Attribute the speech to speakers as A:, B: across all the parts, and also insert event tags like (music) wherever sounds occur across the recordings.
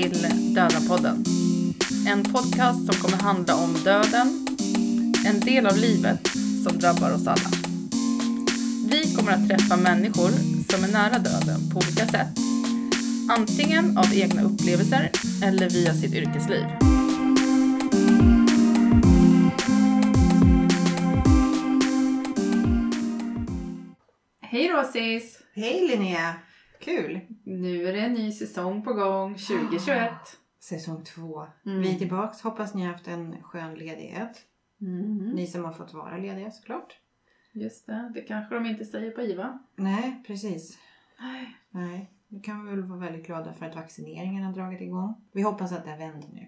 A: Till Dödarpodden. En podcast som kommer handla om döden, en del av livet som drabbar oss alla. Vi kommer att träffa människor som är nära döden på olika sätt. Antingen av egna upplevelser eller via sitt yrkesliv. Hej Rosis!
B: Hej Linnea! Kul!
A: Nu är det en ny säsong på gång, 2021. (gasps)
B: Säsong två.
A: Mm.
B: Vi är tillbaks. Hoppas ni har haft en skön ledighet.
A: Mm.
B: Ni som har fått vara lediga såklart.
A: Just det, det kanske de inte säger på IVA.
B: Nej, precis.
A: Nej.
B: Nej, nu kan vi väl vara väldigt glada för att vaccineringen har dragit igång. Vi hoppas att det vänt nu.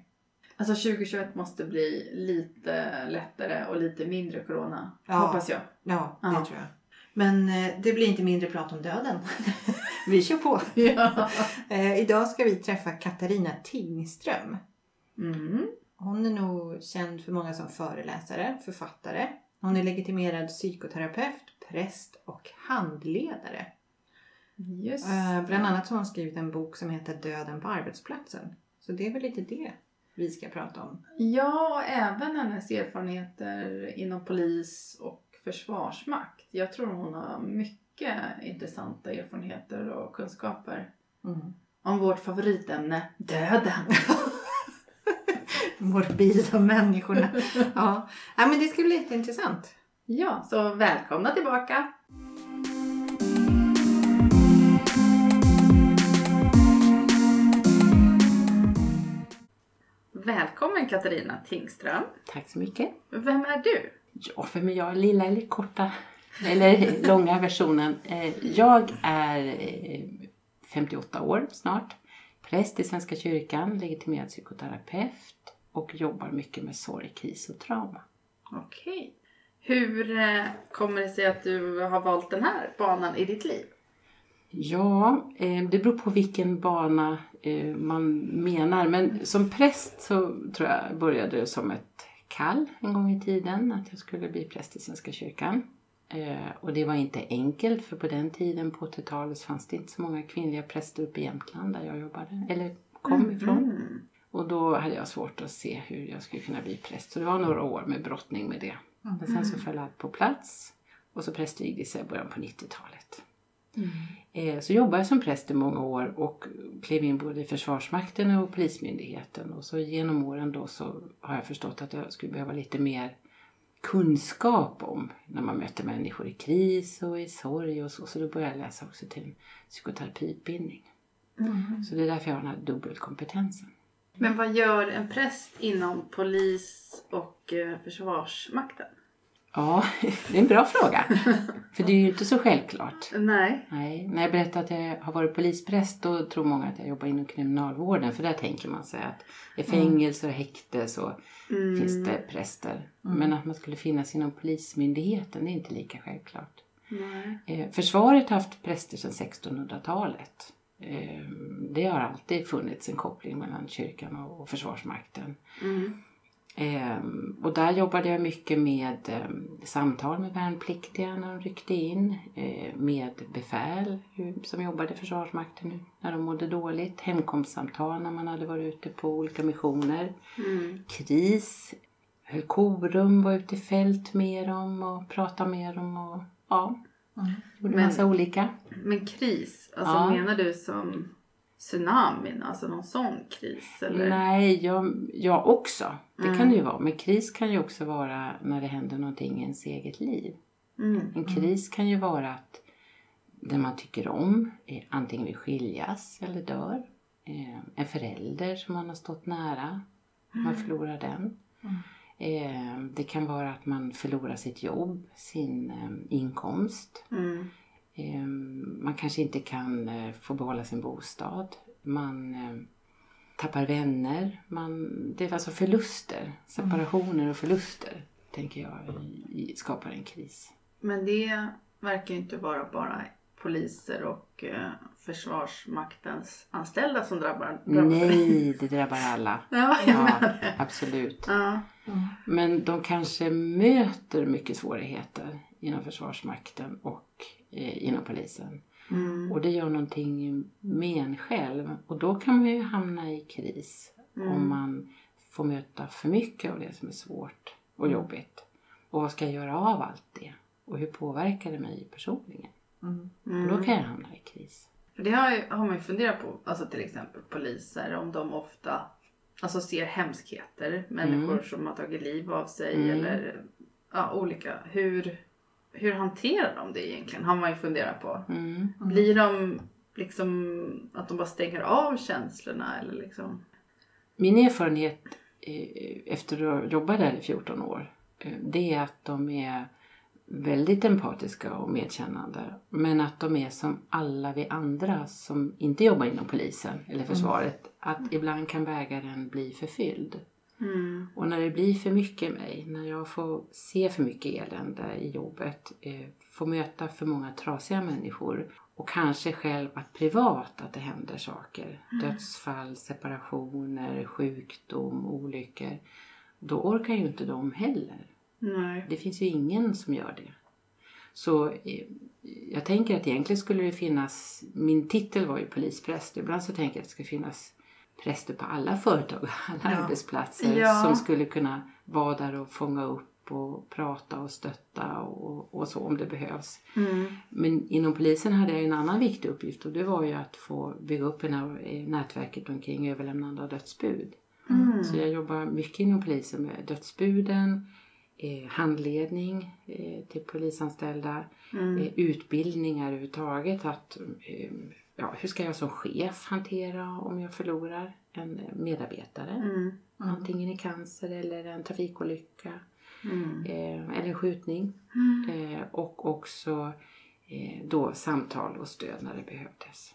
A: Alltså 2021 måste bli lite lättare och lite mindre corona.
B: Ja.
A: Hoppas jag.
B: Ja, det
A: Ja.
B: tror jag. Men eh, det blir inte mindre prat om döden. (laughs) vi kör på. (laughs)
A: Ja.
B: Eh, idag ska vi träffa Katarina Tingström.
A: Mm.
B: Hon är nog känd för många som föreläsare, författare. Hon är legitimerad psykoterapeut, präst och handledare.
A: Just
B: Eh, Bland annat har hon skrivit en bok som heter Döden på arbetsplatsen. Så det är väl lite det vi ska prata om.
A: Ja, och även hennes erfarenheter inom polis och försvarsmakt. Jag tror hon har mycket intressanta erfarenheter och kunskaper
B: Mm.
A: om vårt favoritämne, döden. (laughs)
B: Morbida människorna. ja. ja, men det ska bli jätteintressant.
A: Ja, så välkomna tillbaka! Välkommen Katarina Tingström.
C: Tack så mycket.
A: Vem är du?
C: Ja, för mig jag lilla eller korta eller långa versionen. Eh, Jag är eh, 58 år snart. Präst i Svenska kyrkan, legitimerad psykoterapeut och jobbar mycket med sorg, kris och trauma.
A: Okej. Hur eh, kommer det sig att du har valt den här banan i ditt liv?
C: Ja, eh, det beror på vilken bana eh, man menar. Men som präst så tror jag började det som ett kall en gång i tiden. Att jag skulle bli präst i Svenska kyrkan. Eh, Och det var inte enkelt för på den tiden på 80-talet fanns det inte så många kvinnliga präster uppe i Jämtland där jag jobbade. Eller kom ifrån.
A: Mm.
C: Och då hade jag svårt att se hur jag skulle kunna bli präst. Så det var några år med brottning med det. Men sen så föll allt på plats. Och så prästvigdes jag i början på 90-talet. Eh, Så jobbade jag som präst i många år och klev in både i Försvarsmakten och Polismyndigheten. Och så genom åren då så har jag förstått att jag skulle behöva lite mer kunskap om när man möter människor i kris och i sorg och så. Så då började jag läsa också till en psykoterapiutbildning.
A: Mm.
C: Så det är därför jag har den här dubbelkompetensen.
A: Men vad gör en präst inom polis och eh, försvarsmakten?
C: Ja, (laughs) det är en bra fråga. För det är ju inte så självklart.
A: Nej.
C: Nej, när jag berättar att jag har varit polispräst då tror många att jag jobbar inom kriminalvården. För där tänker man sig att i fängelser och häkte så
A: Mm.
C: finns det präster. Men att man skulle finnas inom polismyndigheten det är inte lika självklart.
A: Nej.
C: Eh, försvaret har haft präster sedan 1600-talet. Eh, det har alltid funnits en koppling mellan kyrkan och, och försvarsmakten.
A: Mm.
C: Ehm, och där jobbade jag mycket med ehm, samtal med värnpliktiga när de ryckte in. Eh, med befäl som jobbade i Försvarsmakten nu när de mådde dåligt. Hemkomstsamtal när man hade varit ute på olika missioner.
A: Mm.
C: Kris. Höll korum, var ute i fält med dem och pratade med dem. Och, ja, gjorde
A: Men-
C: massa olika.
A: Men kris, alltså
C: Ja.
A: menar du som tsunamin, alltså någon sån kris? Eller?
C: Nej, jag, jag också. Det
A: Mm.
C: kan det ju vara. Men kris kan ju också vara när det händer någonting i ens eget liv.
A: Mm.
C: En kris kan ju vara att den man tycker om är antingen vill skiljas eller dör. Eh, en förälder som man har stått nära, man förlorar den. Eh, det kan vara att man förlorar sitt jobb, sin eh, inkomst.
A: Mm.
C: Eh, man kanske inte kan eh, få behålla sin bostad. Man eh, tappar vänner. Man, det är alltså förluster, separationer och förluster tänker jag skapar en kris.
A: Men det verkar ju inte vara bara poliser och eh, Försvarsmaktens anställda som drabbar, drabbas.
C: Nej, (laughs) det drabbar alla.
A: Ja,
C: Ja, absolut.
A: Ja.
C: Men de kanske möter mycket svårigheter inom Försvarsmakten och eh, inom polisen. Och det gör någonting med en själv. Och då kan man ju hamna i kris om man får möta för mycket av det som är svårt och jobbigt. Och vad ska jag göra av allt det? Och hur påverkar det mig personligen? Och då kan jag hamna i kris.
A: För det har, har man ju funderat på, alltså till exempel poliser, om de ofta alltså ser hemskheter, människor som har tagit liv av sig
C: Mm.
A: eller ja, olika. Hur, hur hanterar de det egentligen? Har man ju funderat på.
C: Mm.
A: Blir de liksom att de bara stänger av känslorna eller liksom?
C: Min erfarenhet eh, efter att ha jobbat där i 14 år eh, det är att de är väldigt empatiska och medkännande. Men att de är som alla vi andra som inte jobbar inom polisen eller försvaret. Att ibland kan bägaren bli förfylld. Och när det blir för mycket mig, när jag får se för mycket elände i jobbet, eh, får möta för många trasiga människor och kanske själv att privat att det händer saker. Dödsfall, separationer, sjukdom, olyckor. Då orkar ju inte de heller.
A: Nej.
C: Det finns ju ingen som gör det. Så eh, jag tänker att egentligen skulle det finnas, min titel var ju polispräst. Ibland så tänker jag att det ska finnas präster på alla företag och (laughs) alla
B: Ja.
C: arbetsplatser
A: Ja.
C: som skulle kunna vara där och fånga upp och prata och stötta och, och så om det behövs.
A: Mm.
C: Men inom polisen hade jag en annan viktig uppgift och det var ju att få bygga upp det här eh, nätverket omkring överlämnande av dödsbud.
A: Mm.
C: Så jag jobbar mycket inom polisen med dödsbuden, eh, handledning eh, till polisanställda,
A: Mm.
C: eh, utbildningar överhuvudtaget. Att, ja, hur ska jag som chef hantera om jag förlorar en medarbetare?
A: Mm.
C: Antingen i cancer eller en trafikolycka
A: Mm.
C: eh, eller en skjutning. Eh, och också eh, då samtal och stöd när det behövdes.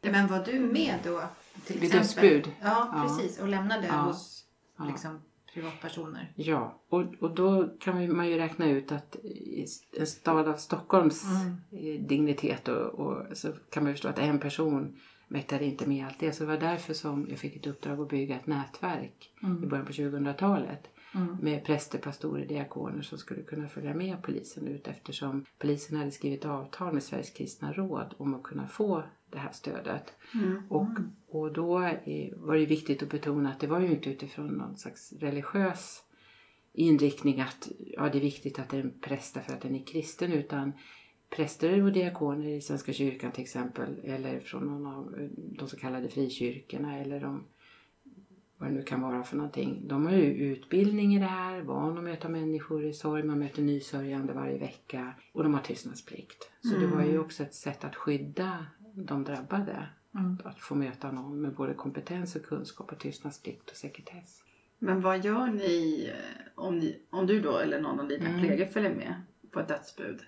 B: Men var du med då? Till
C: Vid
B: exempel?
C: dödsbud?
B: Ja, precis. Och lämnade
C: Ja.
B: hos liksom, privatpersoner.
C: Ja, och, och då kan man ju räkna ut att i en stad av Stockholms eh, dignitet och, och så kan man förstå att en person mäktade inte med allt det. Så det var därför som jag fick ett uppdrag att bygga ett nätverk i början på 2000-talet. Med präster, pastorer, diakoner som skulle kunna följa med polisen ut eftersom polisen hade skrivit avtal med Sveriges kristna råd om att kunna få det här stödet. Och, och då var det viktigt att betona att det var ju inte utifrån någon slags religiös inriktning att ja, det är viktigt att en präst för att den är kristen utan präster och diakoner i Svenska kyrkan till exempel eller från någon av de så kallade frikyrkorna eller de, vad det nu kan vara för någonting. De har ju utbildning i det här, van att möta människor i sorg, man möter nysörjande varje vecka och de har tystnadsplikt. Så det var ju också ett sätt att skydda de drabbade. Att få möta någon med både kompetens och kunskap och tystnadsplikt och sekretess.
A: Men vad gör ni eh, om, ni om du då eller någon av dina
C: Mm.
A: kollegor följer med på ett dödsbud?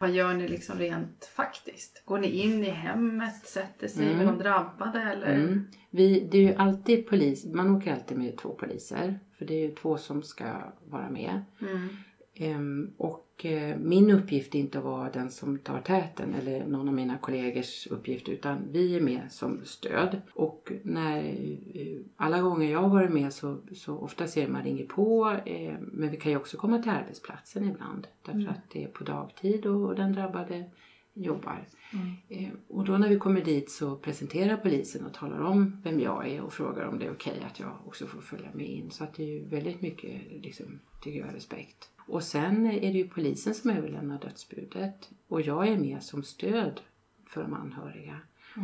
A: Vad gör ni liksom rent faktiskt? Går ni in i hemmet, sätter sig med de drabbade eller?
C: Mm. Vi, det är ju alltid polis, man åker alltid med två poliser. För det är ju två som ska vara med.
A: Mm.
C: Ehm, och eh, min uppgift är inte att vara den som tar täten eller någon av mina kollegors uppgift utan vi är med som stöd. Och när, eh, alla gånger jag har varit med så, så ofta ser man ringer på eh, men vi kan ju också komma till arbetsplatsen ibland därför att det är på dagtid och, och den drabbade jobbar. Eh, och då när vi kommer dit så presenterar polisen och talar om vem jag är och frågar om det är okej att jag också får följa med in. Så att det är ju väldigt mycket, liksom, tycker jag, respekt. Och sen är det ju polisen som överlämnar dödsbudet och jag är med som stöd för de anhöriga. Eh,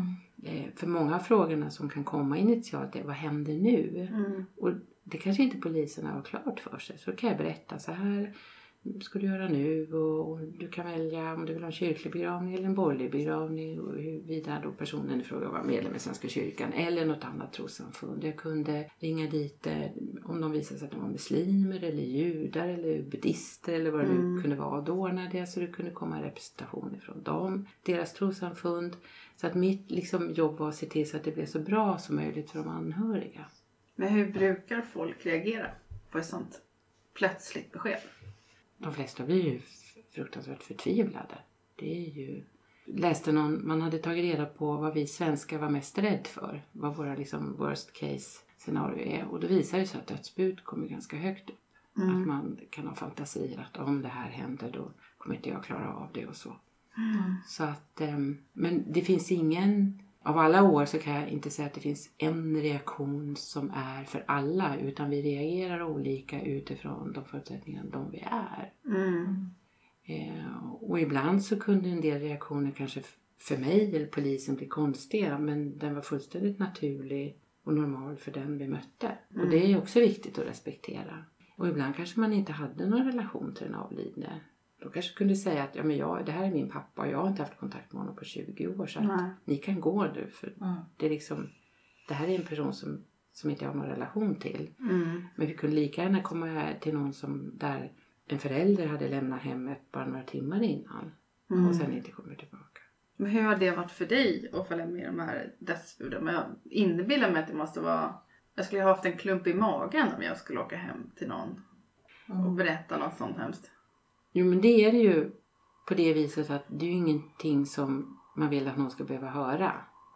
C: för många av frågorna som kan komma initialt är vad händer nu? Och det kanske inte poliserna har klart för sig. Så då kan jag berätta så här ska du göra nu och, och du kan välja om du vill ha en kyrklig begravning eller en borgerlig begravning och huruvida då personen i fråga var medlem i Svenska kyrkan eller något annat trossamfund. Jag kunde ringa dit eh, om de visade sig att de var muslimer eller judar eller buddhister eller vad det nu kunde vara. Då ordnade jag så det kunde komma representation ifrån dem, deras trossamfund. Så att mitt liksom, jobb var att se till så att det blev så bra som möjligt för de anhöriga.
A: Men hur brukar folk reagera på ett sånt plötsligt besked?
C: De flesta blir ju fruktansvärt förtvivlade. Det är ju... Läste någon, man hade tagit reda på vad vi svenskar var mest rädd för. Vad våra liksom worst case scenario är. Och då visar det sig att dödsbud kommer ganska högt upp. Att man kan ha fantasier att om det här händer då kommer inte jag klara av det och så. Så att, ehm, men det finns ingen, av alla år så kan jag inte säga att det finns en reaktion som är för alla utan vi reagerar olika utifrån de förutsättningar de vi är.
A: Mm.
C: Eh, och ibland så kunde en del reaktioner kanske för mig eller polisen bli konstiga men den var fullständigt naturlig och normal för den vi mötte. Och det är också viktigt att respektera. Och ibland kanske man inte hade någon relation till den avlidne. De kanske kunde säga att ja, men jag, det här är min pappa och jag har inte haft kontakt med honom på 20 år så att ni kan gå nu för
B: Mm.
C: det är liksom det här är en person som, som inte jag har någon relation till.
A: Mm.
C: Men vi kunde lika gärna komma till någon som där en förälder hade lämnat hemmet bara några timmar innan
A: Mm.
C: och sen inte kommer tillbaka.
A: Men hur har det varit för dig att följa med de här dödsbuden? Jag inbillar mig att det måste vara... Jag skulle ha haft en klump i magen om jag skulle åka hem till någon och berätta något sånt hemskt.
C: Jo men det är det ju på det viset att det är ju ingenting som man vill att någon ska behöva höra.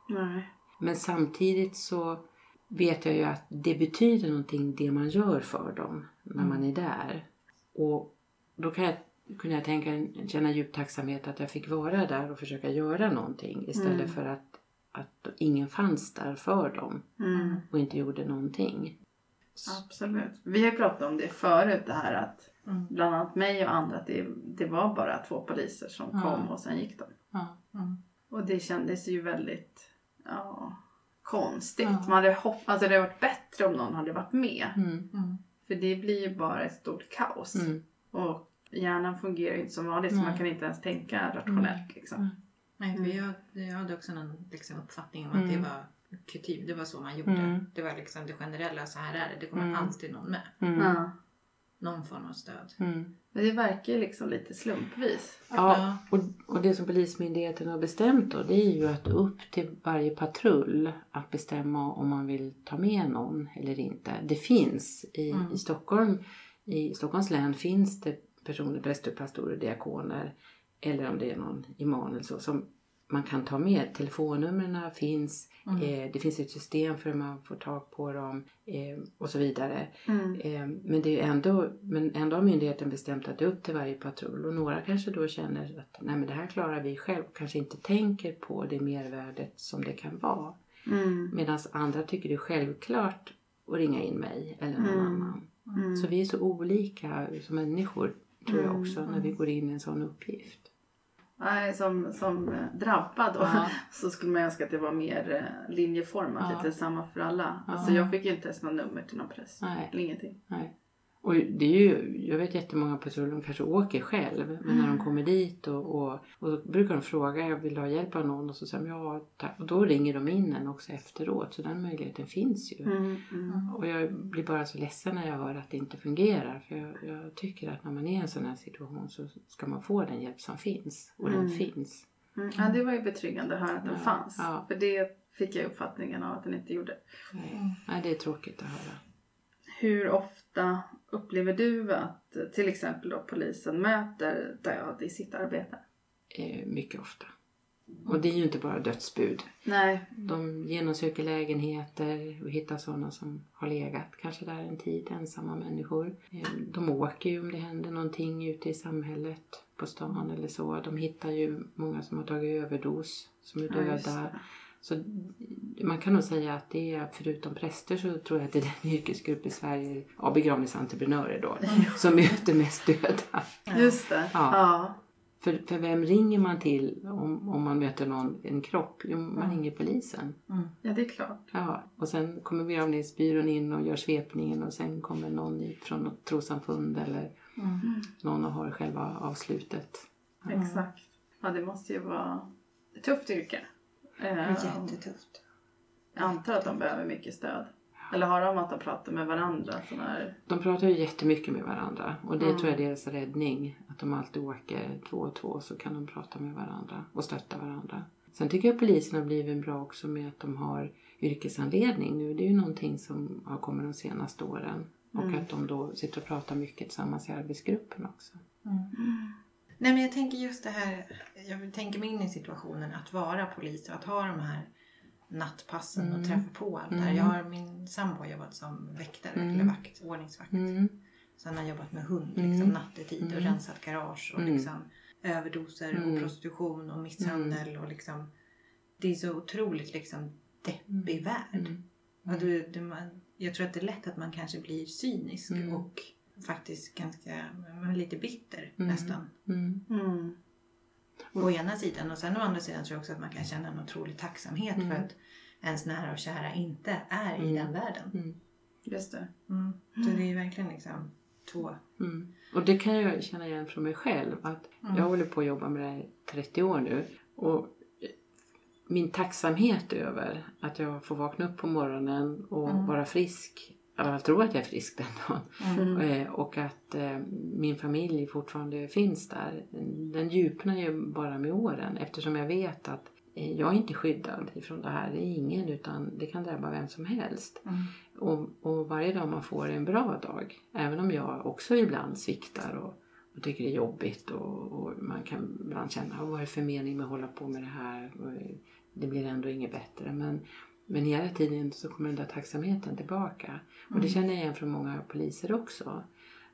A: Nej.
C: Men samtidigt så vet jag ju att det betyder någonting det man gör för dem när man är där. Och då kan jag, kunde jag tänka, känna djup tacksamhet att jag fick vara där och försöka göra någonting istället
A: Mm.
C: för att, att ingen fanns där för dem
A: Mm.
C: och inte gjorde någonting.
A: Absolut. Vi har pratat om det förut det här att
B: Mm.
A: bland annat mig och andra att det, det var bara två poliser som
C: Ja.
A: kom och sen gick de.
C: Ja.
B: Mm.
A: Och det kändes ju väldigt ja, konstigt.
C: Ja.
A: Man hade hopp- alltså det hade varit bättre om någon hade varit med.
C: Mm.
B: Mm.
A: För det blir ju bara ett stort kaos.
C: Mm.
A: Och hjärnan fungerar ju inte som vanligt så man kan inte ens tänka rationellt. Liksom.
C: Mm.
B: Nej, för
A: Mm.
B: jag, jag hade också någon liksom, uppfattning om att det
C: Mm.
B: var kutym. Det var så man gjorde.
C: Mm.
B: Det var liksom det generella, så här är det. Det kommer
C: Mm.
B: alltid någon med. Någon form av stöd.
C: Mm.
A: Men det verkar ju liksom lite slumpvis.
C: Ja, och, och det som Polismyndigheten har bestämt då det är ju att upp till varje patrull att bestämma om man vill ta med någon eller inte. Det finns i,
B: Mm.
C: i Stockholm, i Stockholms län finns det personer, präster, pastorer, diakoner eller om det är någon imam eller så som man kan ta med. Telefonnumren finns,
B: Mm.
C: eh, det finns ett system för hur man får tag på dem eh, och så vidare.
A: Mm.
C: Eh, Men, det är ändå, men ändå har myndigheten bestämt att det är upp till varje patrull och några kanske då känner att nej men det här klarar vi själv och kanske inte tänker på det mervärdet som det kan vara.
A: Mm.
C: Medan andra tycker det är självklart att ringa in mig eller någon
A: Mm.
C: annan.
A: Mm.
C: Så vi är så olika som människor tror jag
A: Mm.
C: också när vi går in i en sån uppgift.
A: Nej, som, som eh, drabbad då,
C: Ja. (laughs)
A: så skulle man önska att det var mer eh, linjeformat,
C: Ja.
A: lite samma för alla. Alltså jag fick ju inte ens något nummer till någon präst.
C: Nej.
A: Ingenting.
C: Nej. Och det är ju, jag vet jättemånga patruller som kanske åker själv. Men när de kommer dit och, och, och då brukar de fråga, jag vill ha hjälp av någon? Och så säger de ja tack. Och då ringer de in en också efteråt. Så den möjligheten finns ju.
A: Mm. Mm.
C: Och jag blir bara så ledsen när jag hör att det inte fungerar. För jag, jag tycker att när man är i en sån här situation så ska man få den hjälp som finns. Och
A: Mm.
C: den finns.
A: Mm. Ja, det var ju betryggande att höra att den
C: Ja.
A: fanns.
C: Ja.
A: För det fick jag uppfattningen av att den inte gjorde.
C: Nej, Nej det är tråkigt att höra.
A: Hur ofta upplever du att till exempel då polisen möter död i sitt arbete?
C: Eh, mycket ofta. Och det är ju inte bara dödsbud.
A: Nej.
C: De genomsöker lägenheter och hittar sådana som har legat kanske där en tid, ensamma människor. Eh, De åker ju om det händer någonting ute i samhället, på stan eller så. De hittar ju många som har tagit överdos, som är
A: Ja,
C: döda.
A: det.
C: Så man kan nog säga att det är, förutom präster så tror jag att det är den (laughs) yrkesgrupp i Sverige, ja begravningsentreprenörer då, (laughs) som möter mest döda.
A: Just det.
C: Ja.
A: Ja.
C: För, för vem ringer man till om, om man möter någon, en kropp? Jo, man ringer polisen.
B: Mm.
A: ja, det är klart.
C: Ja, och sen kommer begravningsbyrån in och gör svepningen och sen kommer någon från något trossamfund eller
B: Mm.
C: någon och har själva avslutet.
A: Exakt. Ja, det måste ju vara ett tufft yrke. Eh,
B: Jättetufft.
A: Jag antar att de behöver mycket stöd. Eller har de att de pratar med varandra? Sån här...
C: De pratar ju jättemycket med varandra och det
A: Mm.
C: tror jag är deras räddning. Att de alltid åker två och två så kan de prata med varandra och stötta varandra. Sen tycker jag polisen har blivit bra också med att de har yrkesanledning nu. Det är ju någonting som har kommit de senaste åren. Och
A: Mm.
C: att de då sitter och pratar mycket tillsammans i arbetsgruppen också.
B: Nej men jag tänker just det här, jag tänker mig in i situationen att vara polis och att ha de här nattpassen
C: Mm.
B: och träffa på allt det här.
C: Mm.
B: Jag har, min sambo har jobbat som väktare
C: Mm.
B: eller vakt, ordningsvakt.
C: Mm.
B: Så han har jobbat med hund
C: Mm.
B: liksom nattetid och
C: Mm.
B: rensat garage och
C: Mm.
B: liksom överdoser
C: Mm.
B: och prostitution och misshandel och liksom det är så otroligt liksom deppig värld.
C: Mm.
B: Och du, du, man, jag tror att det är lätt att man kanske blir cynisk
C: Mm.
B: och faktiskt ganska, lite bitter
C: Mm.
B: nästan.
C: Mm.
A: Mm.
B: Å ena sidan och sen å andra sidan tror jag också att man kan känna en otrolig tacksamhet
C: Mm.
B: för att ens nära och kära inte är i
C: Mm.
B: den världen.
C: Mm.
A: Just det.
B: Mm. Så det är ju verkligen liksom två.
C: Mm. Och det kan jag känna igen från mig själv. Att
B: Mm.
C: Jag håller på att jobba med det här i 30 år nu. Och min tacksamhet över att jag får vakna upp på morgonen och
B: Mm.
C: vara frisk. Alla fall tro att jag är frisk den dagen.
A: Mm.
C: Eh, Och att eh, min familj fortfarande finns där. Den djupnar ju bara med åren eftersom jag vet att eh, jag är inte skyddad ifrån det här. Det är ingen utan det kan drabba vem som helst.
B: Mm.
C: Och, och varje dag man får en bra dag, även om jag också ibland sviktar och, och tycker det är jobbigt och, och man kan ibland känna vad är det för mening med att hålla på med det här? Det blir ändå inget bättre. Men, men hela tiden så kommer den där tacksamheten tillbaka. Och det känner jag igen från många poliser också.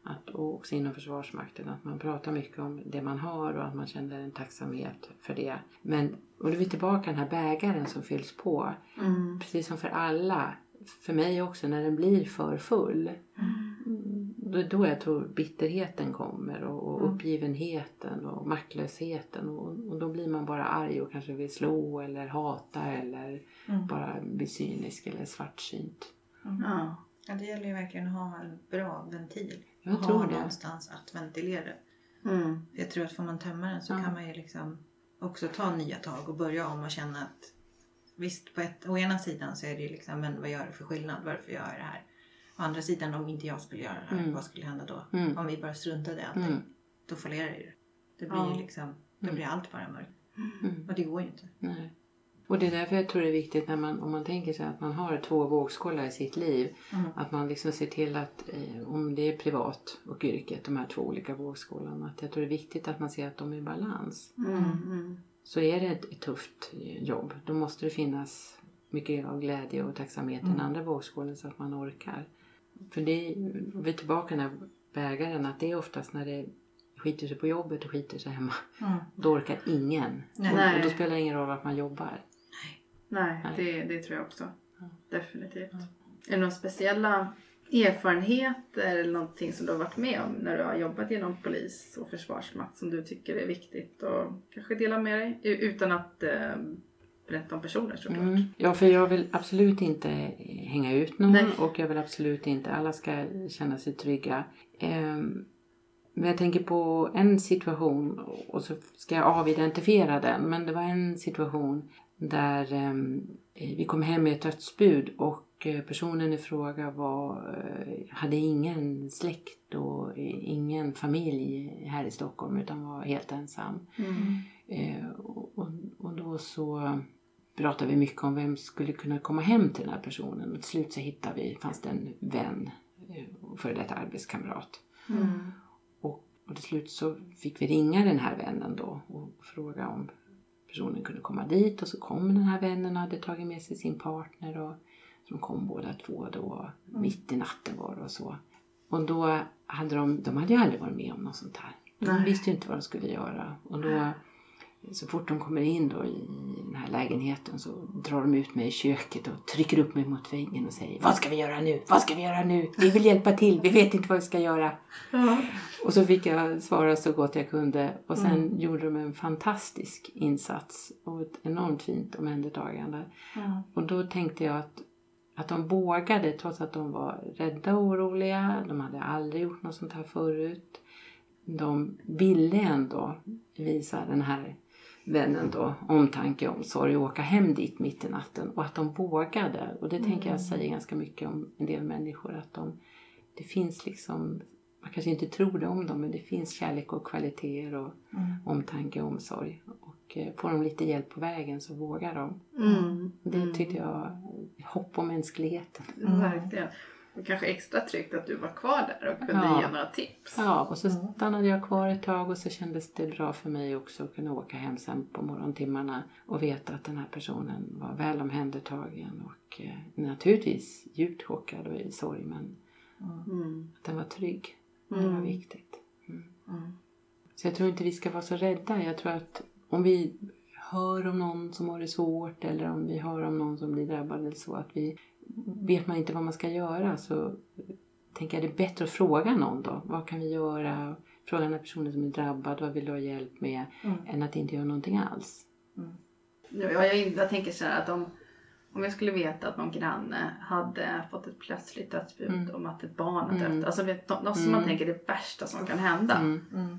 C: Att, och också inom Försvarsmakten, att man pratar mycket om det man har och att man känner en tacksamhet för det. Men, och då är vi tillbaka den här bägaren som fylls på.
A: Mm.
C: Precis som för alla, för mig också, när den blir för full. Mm, Då, då jag tror bitterheten kommer och,
B: Mm.
C: Uppgivenheten och maktlösheten. Och, och då blir man bara arg och kanske vill slå eller hata eller
B: Mm.
C: bara bli cynisk eller svartsynt.
A: Ja.
B: Ja, det gäller ju verkligen att ha en bra ventil.
C: Jag
B: ha
C: tror det.
B: någonstans att ventilera.
A: Mm.
B: Jag tror att får man tömma den så
C: Ja.
B: kan man ju liksom också ta nya tag och börja om och känna att visst, på ett, å ena sidan så är det ju liksom, men vad gör det för skillnad? Varför gör jag det här? Å andra sidan, om inte jag skulle göra det här,
C: Mm.
B: vad skulle hända då?
C: Mm.
B: Om vi bara struntade i allting,
C: Mm.
B: Då fallerar det ju. Det blir
A: Ja.
B: ju liksom, då
C: Mm.
B: blir allt bara mörkt.
C: Mm.
B: Och det går ju inte.
C: Nej. Och det är därför jag tror det är viktigt när man, om man tänker sig att man har två vågskålar i sitt liv.
B: Mm.
C: Att man liksom ser till att eh, om det är privat och yrket, de här två olika vågskålarna. Att jag tror det är viktigt att man ser att de är i balans.
A: Mm. Mm.
C: Så är det ett, ett tufft eh, jobb, då måste det finnas mycket av glädje och tacksamhet i den
B: Mm.
C: andra vågskålen så att man orkar. För det, vi är tillbaka den här bägaren, att det är oftast när det skiter sig på jobbet och skiter sig hemma.
B: Mm.
C: Då orkar ingen.
B: Nej.
C: Och, då spelar det ingen roll vart man jobbar.
A: Nej,
C: Nej.
A: Det, det tror jag också.
C: Ja.
A: Definitivt.
C: Ja.
A: Är det några speciella erfarenheter eller någonting som du har varit med om när du har jobbat inom polis och försvarsmakt som du tycker är viktigt och kanske dela med dig u- utan att eh, berätta om personer såklart.
C: Mm. Ja, för jag vill absolut inte hänga ut någon
A: Nej.
C: och jag vill absolut inte, alla ska känna sig trygga. Ehm, men jag tänker på en situation och så ska jag avidentifiera den. Men det var en situation där ehm, vi kom hem med ett dödsbud och eh, personen i fråga var, eh, hade ingen släkt och ingen familj här i Stockholm utan var helt ensam.
A: Mm.
C: Eh, och, och, då så pratade vi mycket om vem skulle kunna komma hem till den här personen. Och till slut så hittade vi, fanns det en vän, eh, före detta arbetskamrat.
A: Mm.
C: Och, till slut så fick vi ringa den här vännen då och fråga om personen kunde komma dit. Och så kom den här vännen och hade tagit med sig sin partner. Och de kom båda två då, mitt i natten var det och så. Och då hade de, de hade ju aldrig varit med om något sånt här. De
A: Nej.
C: visste ju inte vad de skulle göra. Och då, så fort de kommer in då i den här lägenheten så drar de ut mig i köket och trycker upp mig mot väggen och säger Vad ska vi göra nu? Vad ska vi göra nu? Vi vill hjälpa till, vi vet inte vad vi ska göra.
A: Ja.
C: Och så fick jag svara så gott jag kunde. Och sen gjorde de en fantastisk insats och ett enormt fint omhändertagande.
A: Ja.
C: Och då tänkte jag att, att de vågade trots att de var rädda och oroliga. De hade aldrig gjort något sånt här förut. De ville ändå visa den här vännen då omtanke, omsorg och åka hem dit mitt i natten. Och att de vågade. Och det tänker jag säger ganska mycket om en del människor. Att de, det finns liksom, man kanske inte tror det om dem, men det finns kärlek och kvaliteter och
B: Mm.
C: omtanke och omsorg. Och eh, får de lite hjälp på vägen så vågar de.
A: Mm.
C: Det tyckte jag, hopp om mänskligheten.
A: Mm. Verkligen. Och kanske extra tryggt att du var kvar där och kunde
C: Ja.
A: ge några tips.
C: Ja, och så stannade jag kvar ett tag och så kändes det bra för mig också att kunna åka hem sen på morgontimmarna och veta att den här personen var väl omhändertagen och eh, naturligtvis djupt chockad och i sorg men
A: Mm.
C: att den var trygg. Det var
A: Mm.
C: viktigt.
B: Mm.
C: Så jag tror inte vi ska vara så rädda. Jag tror att om vi hör om någon som har det svårt eller om vi hör om någon som blir drabbad eller så att vi vet man inte vad man ska göra så tänker jag det är bättre att fråga någon då. Vad kan vi göra? Fråga den här personen som är drabbad, vad vill du ha hjälp med?
B: Mm.
C: Än att inte göra någonting alls.
A: Ja, jag, jag tänker så här att om, om jag skulle veta att någon granne hade fått ett plötsligt dödsbud
C: Mm.
A: om att ett barn har dött.
C: Mm.
A: Alltså vet, något som
C: Mm.
A: man tänker är det värsta som kan hända.
C: Mm.
B: Mm.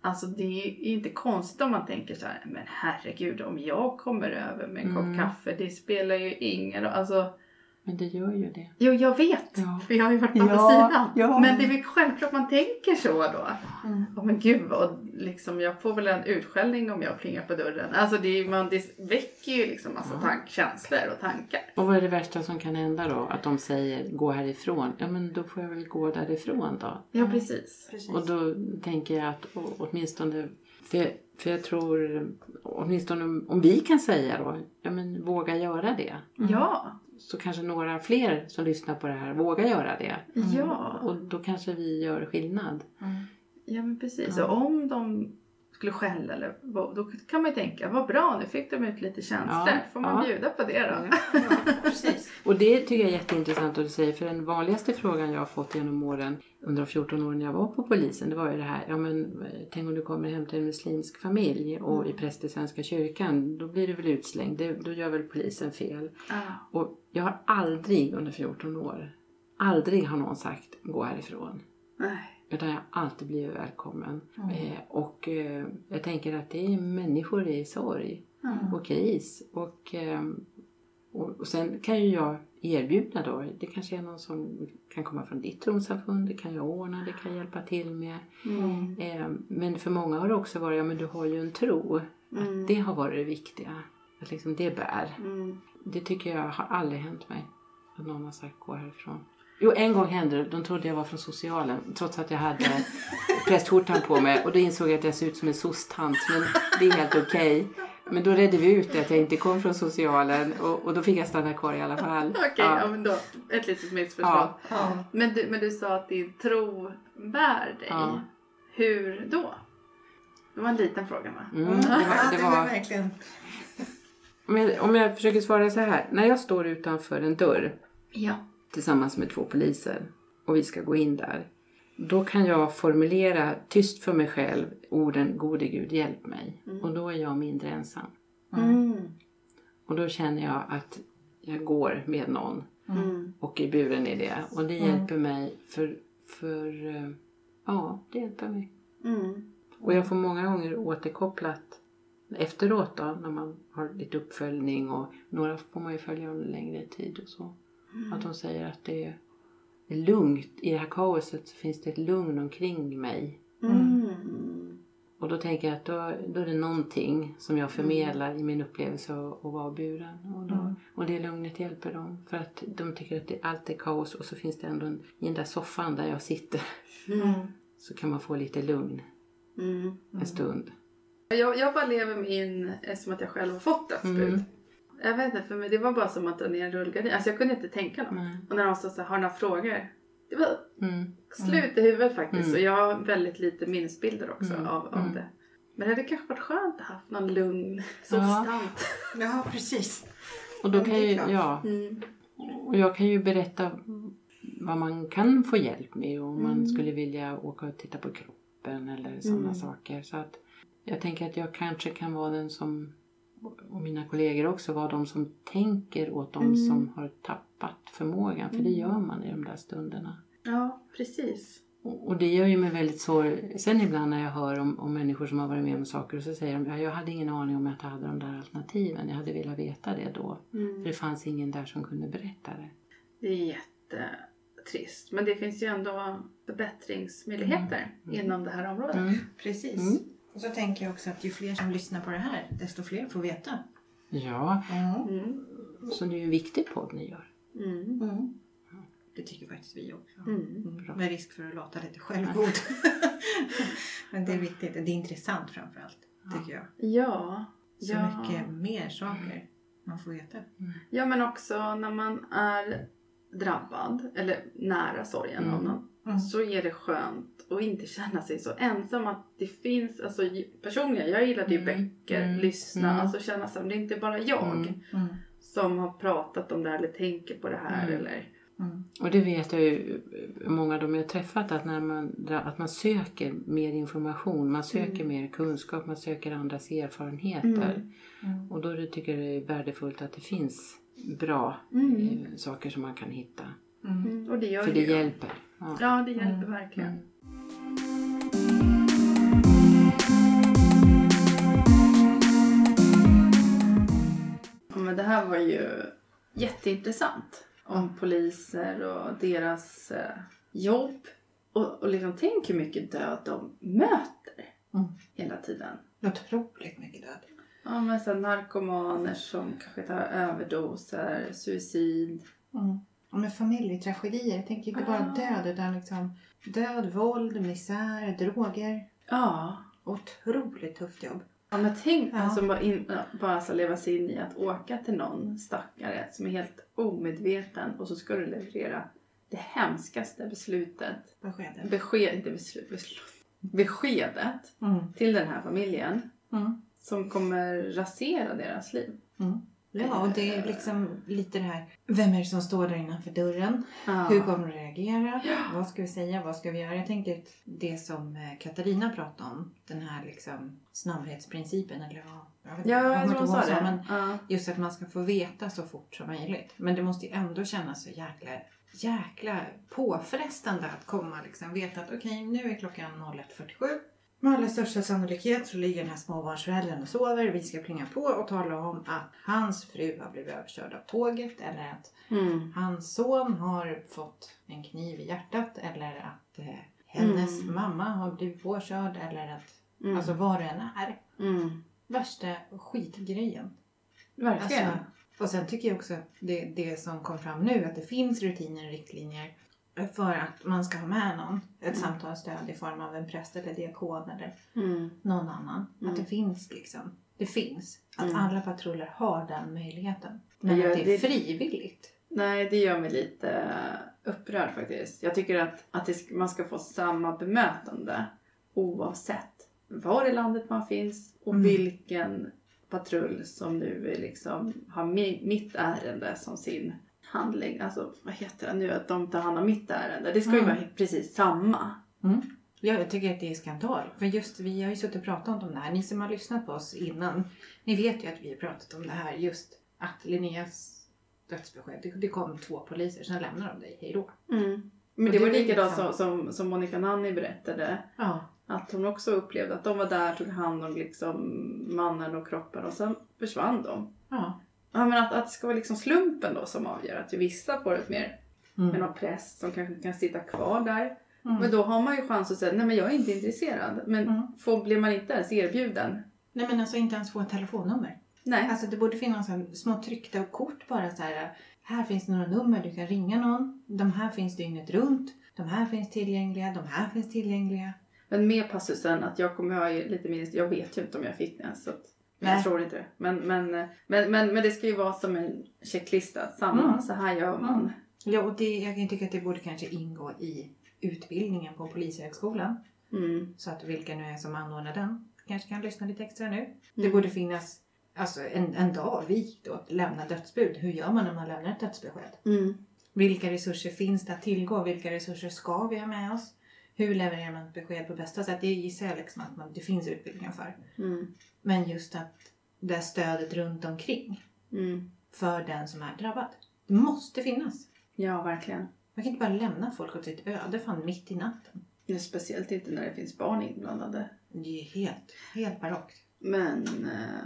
A: Alltså det är ju inte konstigt om man tänker så här, men herregud om jag kommer över med en
C: Mm.
A: kopp kaffe, det spelar ju ingen roll. Alltså,
C: Men det gör ju det.
A: jo jag vet,
C: Ja.
A: för jag har ju varit på andra
C: Ja,
A: sidan.
C: ja.
A: Men det är väl självklart man tänker så då.
B: Mm.
A: Åh men gud vad, liksom, jag får väl en utskällning om jag plingar på dörren. Alltså det, är, man, det väcker ju liksom massa
C: Ja.
A: tank, känslor och tankar.
C: Och vad är det värsta som kan hända då? Att de säger gå härifrån. Ja men då får jag väl gå därifrån då.
A: Ja precis.
B: Precis.
C: Och då tänker jag att å- åtminstone, för jag, för jag tror, åtminstone om, om vi kan säga då, ja men våga göra det.
A: Ja,
C: Så kanske några fler som lyssnar på det här vågar göra det.
A: ja.
C: Och då kanske vi gör skillnad.
B: Mm.
A: Ja men precis.
C: Ja.
A: Och om de skulle skälla eller då kan man ju tänka vad bra nu fick de ut lite känslor.
C: Ja,
A: Får man
C: ja.
A: bjuda på det då?
B: Ja, (laughs) precis.
C: Och det tycker jag är jätteintressant att du säger, för den vanligaste frågan jag har fått genom åren, under de 14 åren jag var på polisen, det var ju det här, ja men eh, tänk om du kommer hem till en muslimsk familj och är präst i Svenska kyrkan, då blir du väl utslängd, det, då gör väl polisen fel.
A: Ja.
C: Och jag har aldrig under 14 år, aldrig har någon sagt gå härifrån.
A: Nej.
C: Utan jag har alltid blivit välkommen.
B: Mm.
C: Eh, och eh, jag tänker att det är människor i sorg
A: Mm.
C: och kris. Och, ehm, och, och sen kan ju jag erbjuda då, det kanske är någon som kan komma från ditt trossamfund, det kan jag ordna, det kan jag hjälpa till med.
A: Mm.
C: Ehm, men för många har det också varit, ja men du har ju en tro.
A: Mm.
C: Att det har varit det viktiga. Att liksom det bär.
A: Mm.
C: Det tycker jag har aldrig hänt mig. Att någon har sagt gå härifrån. Jo, en gång hände det. De trodde jag var från socialen. Trots att jag hade (laughs) prästskjortan på mig. Och då insåg jag att jag ser ut som en soc-tant. Men det är helt okej. Men då redde vi ut det att jag inte kom från socialen. Och, och då fick jag stanna kvar i alla fall. (laughs)
A: Okej, ja. men då ett litet missförstånd.
C: Ja.
B: Ja.
A: Men, du, men du sa att din tro bär dig.
C: Ja.
A: Hur då? Det var en liten fråga va?
C: Mm, det
B: Ja,
C: var,
B: det
C: det
B: var
C: var,
B: verkligen...
C: om, jag, om jag försöker svara så här. När jag står utanför en dörr
A: Ja.
C: tillsammans med två poliser och vi ska gå in där. Då kan jag formulera tyst för mig själv orden Gode Gud hjälp mig.
A: Mm.
C: Och då är jag mindre ensam.
A: Mm.
C: Och då känner jag att jag går med någon
A: Mm.
C: och är buren i det. Och det
B: Mm.
C: hjälper mig för, för eh, ja, det hjälper mig.
A: Mm.
C: Och jag får många gånger återkopplat efteråt då när man har lite uppföljning och några får man ju följa under längre tid och så. Att de säger att det är lugnt. I det här kaoset så finns det ett lugn omkring mig.
A: Mm.
C: Och då tänker jag att då, då är det någonting som jag förmedlar i min upplevelse av att vara buren. Och, då,
B: Mm.
C: och det lugnet hjälper dem. För att de tycker att det, allt är kaos och så finns det ändå en, i den där soffan där jag sitter
A: Mm.
C: så kan man få lite lugn
A: Mm.
C: en stund.
A: Jag, jag bara lever mig in eh, som att jag själv har fått dödsbud.
C: Mm.
A: Jag vet inte, för mig det var bara som att dra ner en rullgardin. Alltså jag kunde inte tänka något.
C: Nej.
A: Och när de sa så här, har några frågor? Det var
C: Mm.
A: slut i huvudet faktiskt.
C: Mm.
A: Och jag har väldigt lite minnesbilder också
C: Mm.
A: av, av
C: Mm.
A: det. Men det hade kanske varit skönt att ha haft någon lugn (laughs)
C: Ja.
A: sovstant.
B: Ja, precis.
C: Och då
B: Ja,
C: kan ju, ja,
A: Mm.
C: och jag kan ju berätta vad man kan få hjälp med om man
A: Mm.
C: skulle vilja åka och titta på kroppen eller sådana
A: Mm.
C: saker. Så att jag tänker att jag kanske kan vara den som, och mina kollegor också, vara de som tänker åt de
A: Mm.
C: som har tappat förmågan. För det
A: Mm.
C: gör man i de där stunderna.
A: Ja, precis.
C: Och och det gör ju mig väldigt sorg. Sen ibland när jag hör om, om människor som har varit med om saker och så säger de ja, jag hade ingen aning om att jag hade de där alternativen. Jag hade velat veta det då. För
A: Mm.
C: det fanns ingen där som kunde berätta det.
A: Det är jättetrist. Men det finns ju ändå förbättringsmöjligheter
C: Mm.
A: inom det här området.
C: Mm.
B: Precis.
C: Mm.
B: Och så tänker jag också att ju fler som lyssnar på det här, desto fler får veta.
C: Ja,
B: Mm.
A: Mm.
C: så det är ju en viktig podd ni gör.
A: Mm.
B: Mm. Det tycker faktiskt vi också.
A: Mm.
B: Mm. Med risk för att låta lite självgod. (laughs) Men det är viktigt. Det är intressant framförallt, tycker jag.
A: Ja.
B: Så
A: ja.
B: mycket mer saker man får veta.
A: Ja men också när man är drabbad eller nära sorgen
C: Mm.
A: av någon
B: Mm.
A: så är det skönt att inte känna sig så ensam. Att det finns, alltså personligen, jag gillar ju
C: Mm.
A: böcker,
C: Mm.
A: lyssna,
C: Mm.
A: alltså känna som det är inte bara jag
C: Mm.
B: Mm.
A: som har pratat om det här eller tänker på det här
C: Mm.
A: eller
B: Mm.
C: Och det vet jag ju, många av dem jag har träffat, att, när man, att man söker mer information, man söker
A: Mm.
C: mer kunskap, man söker andras erfarenheter.
A: Mm.
B: Mm.
C: Och då tycker jag det är värdefullt att det finns bra
A: Mm.
C: eh, saker som man kan hitta.
B: Mm.
A: Mm. Och det gör
C: För det
A: jag.
C: hjälper. Ja.
A: Ja, det hjälper
B: Mm.
A: verkligen.
C: Mm.
A: Ja, men det här var ju jätteintressant. Om poliser och deras eh, jobb. Och, och liksom tänk hur mycket död de möter
B: Mm.
A: hela tiden.
B: Otroligt mycket död.
A: Ja, men så här narkomaner som kanske tar överdoser, suicid.
B: Mm. Med familjetragedier. Jag tänker inte bara
A: Ah.
B: död utan liksom död, våld, misär, droger.
A: Ja.
B: Otroligt tufft jobb.
A: Ja, men tänk
B: Ja.
A: alltså bara, in, ja, bara så leva sig in i att åka till någon stackare som är helt omedveten och så ska du leverera det hemskaste beslutet.
B: Beskedet.
A: Besked, inte beslut, beslut. Beskedet
B: Mm.
A: till den här familjen
B: Mm.
A: som kommer rasera deras liv.
B: Mm. Ja, och det är liksom lite det här. Vem är det som står där innanför dörren?
A: Ja.
B: Hur kommer du reagera? Vad ska vi säga? Vad ska vi göra? Jag tänker det som eh, Katarina pratade om. Den här liksom snabbhetsprincipen eller vad? Jag vet
A: Ja,
B: jag
A: tror hon sa det.
B: Men
A: Ja.
B: just att man ska få veta så fort som möjligt. Men det måste ju ändå kännas så jäkla, jäkla påfrestande att komma liksom. Veta att okej, nu är klockan 01.47. Med allra största sannolikhet så ligger den här småbarnsföräldern och sover. Vi ska plinga på och tala om att hans fru har blivit överkörd av tåget eller att
A: Mm.
B: hans son har fått en kniv i hjärtat eller att eh, hennes
A: Mm.
B: mamma har blivit påkörd eller att,
A: Mm.
B: alltså vad det än är.
A: mm.
B: Värsta skitgrejen.
A: Verkligen.
B: Alltså, och sen tycker jag också det, det som kom fram nu att det finns rutiner och riktlinjer för att man ska ha med någon. Ett
A: Mm.
B: samtalsstöd i form av en präst eller diakon eller
A: mm.
B: någon annan.
A: Mm.
B: Att det finns liksom. Det finns. Att
A: Mm.
B: alla patruller har den möjligheten. Men
A: Ja,
B: att det är frivilligt.
A: Nej, det gör mig lite upprörd faktiskt. Jag tycker att, att det, man ska få samma bemötande oavsett var i landet man finns och
B: Mm.
A: vilken patrull som nu liksom har mi, mitt ärende som sin handling. Alltså vad heter det nu? Att de tar hand om mitt ärende. Det ska ju
B: Mm.
A: vara precis samma.
B: Ja, jag tycker att det är skandal. För just vi har ju suttit och pratat om det här. Ni som har lyssnat på oss innan, ni vet ju att vi har pratat om det här. Just att Linneas dödsbesked, det, det kom två poliser, sen lämnar de dig. Hej då.
A: Mm. Men
B: Och
A: det
B: det
A: var likadant
B: liksom-
A: som, som, som Monica Nanni berättade.
B: Ja.
A: Att hon också upplevde att de var där, tog hand om liksom mannen och kroppen och sen försvann de.
B: Ja.
A: Ja, men att, att det ska vara liksom slumpen då som avgör. Att vissa får ett mer med
B: Mm.
A: någon präst som kanske kan sitta kvar där.
B: Mm.
A: Men då har man ju chans att säga nej men jag är inte intresserad. Men
B: Mm.
A: får, blir man inte ens erbjuden?
B: Nej men alltså inte ens få ett telefonnummer.
A: Nej.
B: Alltså det borde finnas en små tryckta kort bara så här. Här finns några nummer, du kan ringa någon. De här finns dygnet runt. De här finns tillgängliga, de här finns tillgängliga.
A: Men med passusen att jag kommer ha lite minst, jag vet ju inte om jag fick den. Så att,
B: Nej.
A: jag tror inte det. Men, men, men, men, men det ska ju vara som en checklista. Samma,
B: Mm.
A: så här gör man.
B: Mm. Ja och det, jag kan tycka att det borde kanske ingå i utbildningen på Polishögskolan.
A: Mm.
B: Så att vilka nu är som anordnar den kanske kan lyssna lite extra nu. Det
A: Mm.
B: borde finnas alltså, en, en dag vik då att lämna dödsbud. Hur gör man när man lämnar ett dödsbesked?
A: Mm.
B: Vilka resurser finns det att tillgå? Vilka resurser ska vi ha med oss? Hur levererar man ett besked på bästa sätt? Det gissar jag liksom att man, det finns utbildningar för.
A: Mm.
B: Men just att det här stödet runt omkring
A: Mm.
B: för den som är drabbad. Det måste finnas.
A: Ja, verkligen.
B: Man kan inte bara lämna folk åt sitt öde fan mitt i natten.
A: Är speciellt inte när det finns barn inblandade.
B: Det är helt, helt barockt.
A: Men eh,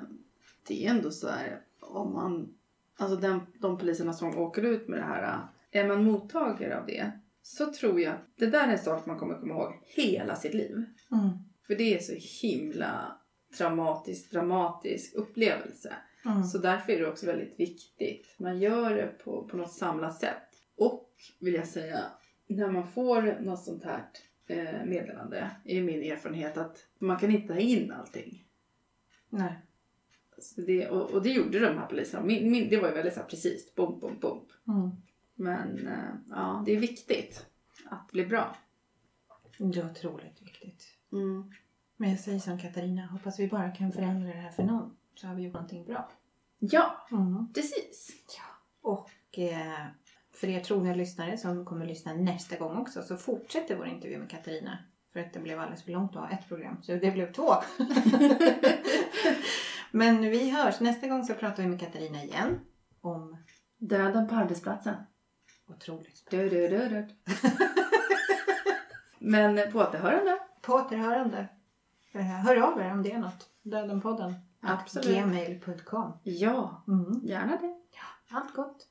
A: det är ändå så här om man, alltså den, de poliserna som åker ut med det här, eh, är man mottagare av det så tror jag att det där är en sak man kommer komma ihåg hela sitt liv.
B: Mm.
A: För det är så himla traumatisk, dramatisk upplevelse.
B: Mm.
A: Så därför är det också väldigt viktigt. Man gör det på, på något samlat sätt. Och vill jag säga, när man får något sånt här eh, meddelande är min erfarenhet att man kan inte ta in allting.
B: Nej.
A: Det, och, och det gjorde de här poliserna. Min, min, det var ju väldigt så här precis, bom, bom, bom.
B: Mm.
A: Men eh, ja, det är viktigt att bli bra.
B: Det är otroligt viktigt.
A: Mm.
B: Men jag säger som Katarina, hoppas vi bara kan förändra det här för någon. Så har vi gjort någonting bra.
A: Ja,
B: Mm.
A: precis.
B: Och eh, för er trogna lyssnare som kommer lyssna nästa gång också så fortsätter vår intervju med Katarina. För att det blev alldeles för långt att ha ett program. Så det blev två. (laughs) Men vi hörs. Nästa gång så pratar vi med Katarina igen. Om
A: Döden på arbetsplatsen.
B: Otroligt.
A: Du, du, du, du. (laughs) Men på återhörande.
B: På återhörande. Eh, Hör av er om det är något. Dödenpodden.
A: Absolut.
B: Gmail.com.
A: Ja,
B: Mm.
A: gärna det.
B: Allt gott.